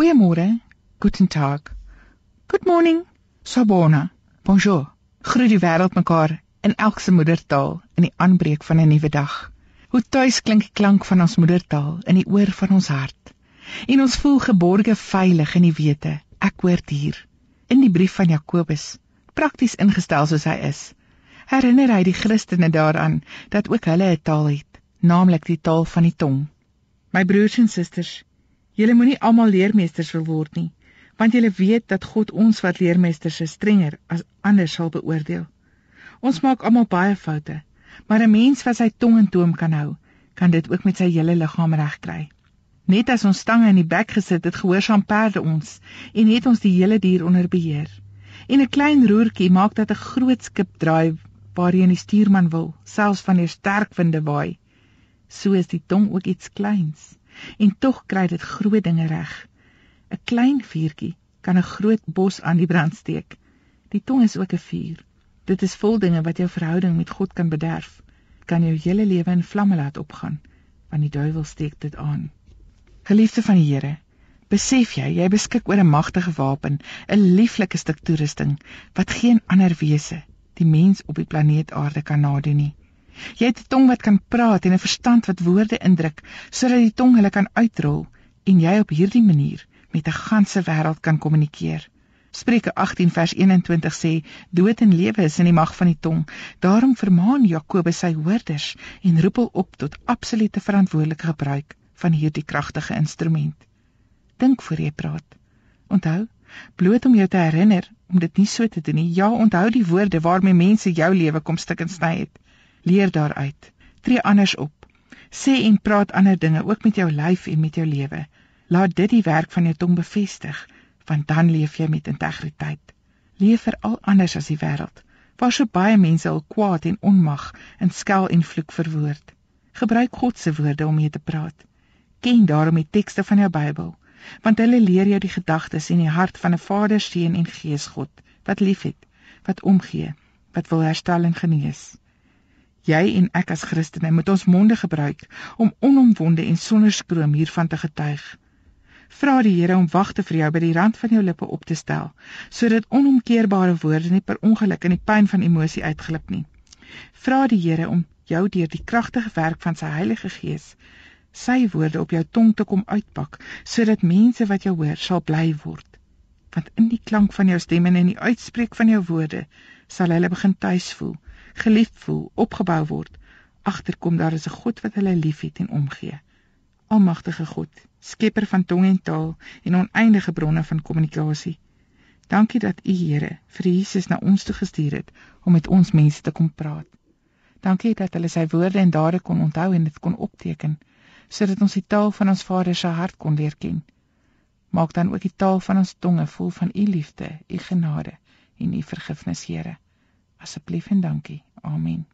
Goeiemôre, guten tag. Good morning, sabona. Bonjour. Groet die wêreld mekaar in elk se moedertaal in die aanbreek van 'n nuwe dag. Hoe tuis klink die klank van ons moedertaal in die oor van ons hart. En ons voel geborge veilig in die wete ek hoort hier in die brief van Jakobus, prakties ingestel soos hy is. Herinner hy die Christene daaraan dat ook hulle 'n taal het, naamlik die taal van die tong. My broers en susters, julle moenie almal leermeesters wil word nie, want julle weet dat God ons wat leermeesters is strenger as ander sal beoordeel. Ons maak almal baie foute, maar 'n mens wat sy tong in toom kan hou, kan dit ook met sy hele liggaam regkry. Net as ons stange in die bek gesit het, gehoorsaam perde ons en het ons die hele dier onder beheer. En 'n klein roertjie maak dat 'n groot skip draai waarheen die stuurman wil, selfs wanneer sterk winde waai. So is die tong ook iets kleins en tog kry dit groot dinge reg. 'n Klein vuurtjie kan 'n groot bos aan die brand steek. Die tong is ook 'n vuur. Dit is vol dinge wat jou verhouding met God kan bederf. Kan jou hele lewe in vlamme laat opgaan, want die duiwel steek dit aan. Geliefde van die Here, besef jy jy beskik oor 'n magtige wapen, 'n lieflike stuk toerusting wat geen ander wese, die mens op die planeet Aarde kan nadoen nie. Jy het 'n tong wat kan praat en 'n verstand wat woorde indruk sodat die tong hulle kan uitrol en jy op hierdie manier met 'n ganse wêreld kan kommunikeer. Spreuke 18 vers 21 sê: Dood en lewe is in die mag van die tong. Daarom vermaan Jakobus sy hoorders en roep hulle op tot absolute verantwoordelike gebruik van hierdie kragtige instrument. Dink voor jy praat. Onthou, bloot om jou te herinner om dit nie so te doen nie. Ja, onthou die woorde waarmee mense jou lewe kom stik en sny het. Leer daaruit. Tree anders op. Sê en praat ander dinge ook met jou lyf en met jou lewe. Laat dit die werk van jou tong bevestig want dan leef jy met integriteit. Leef veral anders as die wêreld, waar so baie mense al kwaad en onmag in skel en vloek verwoord. Gebruik God se woorde om mee te praat. Ken daarom die tekste van jou Bybel, want hulle leer jou die gedagtes en die hart van 'n Vader, Seun en Gees God wat liefhet, wat omgee, wat wil herstel en genees. Jy en ek as Christene moet ons monde gebruik om onomwonde en sonder skroom hiervan te getuig. Vra die Here om wagte vir jou by die rand van jou lippe op te stel, sodat onomkeerbare woorde nie per ongeluk in die pyn van emosie uitglip nie. Vra die Here om jou deur die kragtige werk van sy Heilige Gees sy woorde op jou tong te kom uitpak, sodat mense wat jou hoor sal bly word. Want in die klank van jou stem en in die uitspreek van jou woorde sal hulle begin tuis voel, geliefd voel, opgebou word. Agterkom daar is 'n God wat hulle liefhet en omgee. Almagtige God, skepper van tong en taal en oneindige bronne van kommunikasie. Dankie dat U Here vir Jesus na ons toe gestuur het om met ons mense te kom praat. Dankie dat hulle sy woorde en dade kon onthou en dit kon opteken sodat ons die taal van ons Vader se hart kon leer ken. Maak dan ook die taal van ons tonge vol van U liefde, U genade en U vergifnis, Here. Asseblief en dankie. Amen.